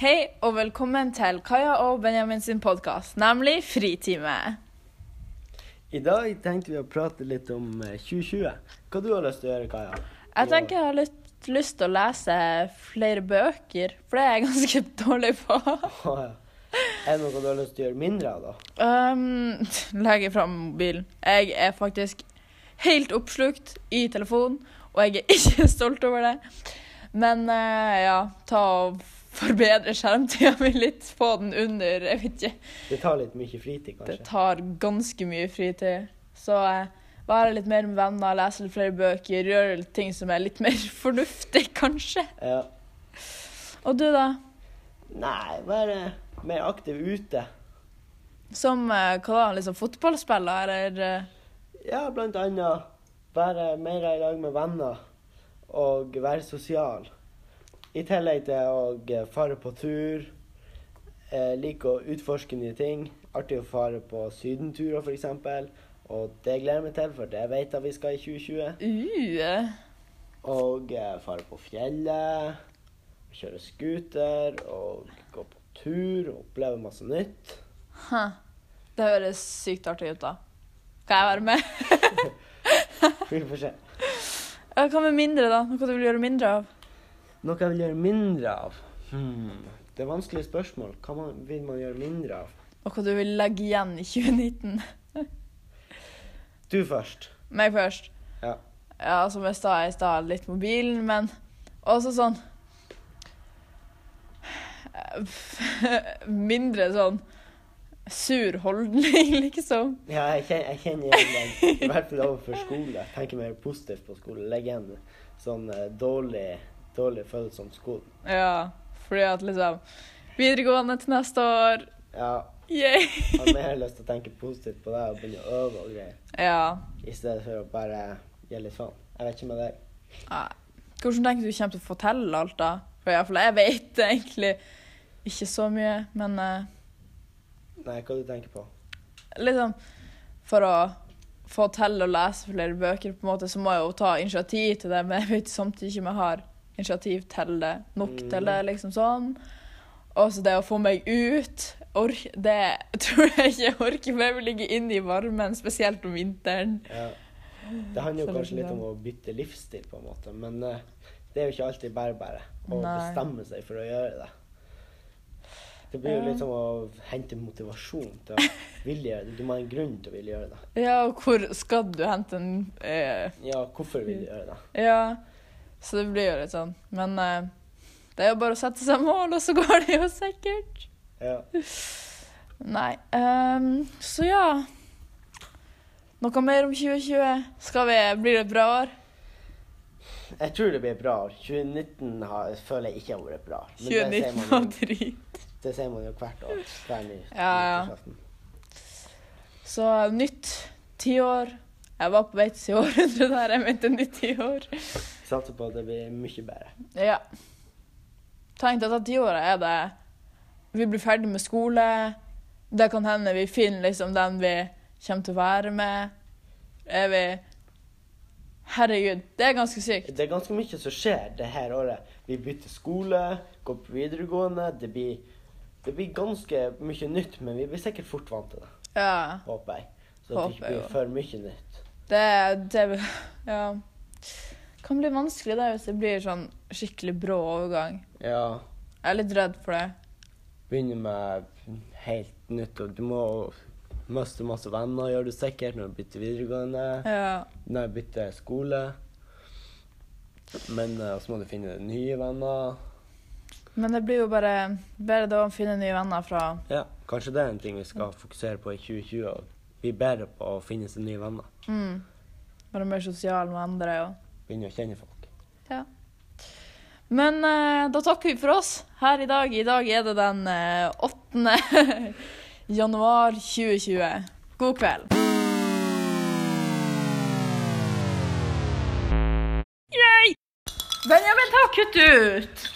Hei og velkommen til Kaja og Benjamin sin podkast, nemlig Fritime. I dag tenkte vi å prate litt om eh, 2020. Hva du har lyst til å gjøre, Kaja? Jeg tenker jeg har litt lyst til å lese flere bøker, for det er jeg ganske dårlig på. Ja. Er det noe du har lyst til å gjøre mindre av, da? Um, legge fram mobilen. Jeg er faktisk helt oppslukt i telefonen, og jeg er ikke stolt over det. Men uh, ja, ta og forbedre skjermtida mi litt. Få den under Jeg vet ikke. Det tar litt mye fritid, kanskje? Det tar ganske mye fritid. Så eh, være litt mer med venner, lese litt flere bøker, gjøre litt ting som er litt mer fornuftig, kanskje. Ja. Og du, da? Nei, være mer aktiv ute. Som eh, hva da? Liksom fotballspiller, eller eh, Ja, blant annet være mer i lag med venner og være sosial. I tillegg til å eh, fare på tur. Eh, like å utforske nye ting. Artig å fare på sydenturer, f.eks. Og det gleder jeg meg til, for det vet jeg vi skal i 2020. uh, Og eh, fare på fjellet, kjøre scooter og gå på tur og oppleve masse nytt. huh. Det høres sykt artig ut, da. Kan jeg være med? Vi får se. Hva med mindre, da? Noe du vil gjøre mindre av? Noe jeg vil gjøre mindre av? Hmm. Det er vanskelige spørsmål. Hva man, vil man gjøre mindre av? Noe du vil legge igjen i 2019? Du først. Meg først. Ja. Ja, som jeg sa i stad, litt mobilen, men også sånn Mindre sånn sur holdning, liksom. Ja, jeg kjenner, jeg kjenner igjen den. I hvert fall overfor skole. Jeg tenker mer positivt på skole. Legg igjen sånn eh, dårlig, dårlig følelse om skolen. Ja, fordi at liksom Videregående til neste år. Ja, Yay! jeg har mer lyst til å tenke positivt på det og begynne å øve og greier. Ja. I stedet for å bare gjøre litt faen. Jeg vet ikke med deg. Nei. Hvordan tenker du du kommer til å til alt, da? For i hvert fall jeg vet egentlig ikke så mye, men uh, Nei, hva du tenker på? liksom For å få til å lese flere bøker, på en måte, så må jeg jo ta initiativ til det, men jeg vet samtidig ikke om jeg har initiativ til det. Nok til det, liksom sånn. Og så det å få meg ut ork, Det tror jeg ikke jeg orker, for jeg vil ligge inne i varmen, spesielt om vinteren. Ja. Det handler jo kanskje litt om å bytte livsstil, på en måte. Men eh, det er jo ikke alltid bare bare å Nei. bestemme seg for å gjøre det. Det blir jo litt som å hente motivasjon til å ville gjøre det. Du må ha en grunn til å ville gjøre det. Ja, og hvor skal du hente en eh, Ja, hvorfor vil du gjøre det? Ja, så det blir jo litt sånn. Men eh, det er jo bare å sette seg mål, og så går det jo sikkert. Ja. Nei. Um, så ja. Noe mer om 2020? Skal vi, Blir det et bra år? Jeg tror det blir bra. år. 2019 har, føler jeg ikke har vært bra. Men 2019 man var drit. Det ser man jo hvert år. Hver ny Ja, ja. Så nytt tiår. Jeg var på vei til århundre der jeg mente nytt år. Satser på at det blir mye bedre. Ja. Tenk at tiåret er det Vi blir ferdig med skole. Det kan hende vi finner liksom den vi kommer til å være med. Er vi Herregud, det er ganske sykt. Det er ganske mye som skjer det her året. Vi bytter skole, går på videregående. Det blir, det blir ganske mye nytt, men vi blir sikkert fort vant til det. Ja. Håper jeg. Så det ikke blir for mye nytt. Det, det Ja. kan bli vanskelig da, hvis det blir sånn skikkelig brå overgang. Ja. Jeg er litt redd for det. Begynne med helt nytt, og du må miste masse venner, gjør du sikkert, når du bytter videregående. Ja. Når du bytter skole. Men eh, så må du finne nye venner. Men det blir jo bare bedre da å finne nye venner fra Ja, kanskje det er en ting vi skal fokusere på i 2020. og Bli bedre på å finne seg nye venner. mm, Være mer sosial med andre. og Begynne å kjenne folk. Ja. Men eh, da takker vi for oss her i dag. I dag er det den eh, 8. januar 2020. God kveld. Yay! Benjamin, ta kutt ut!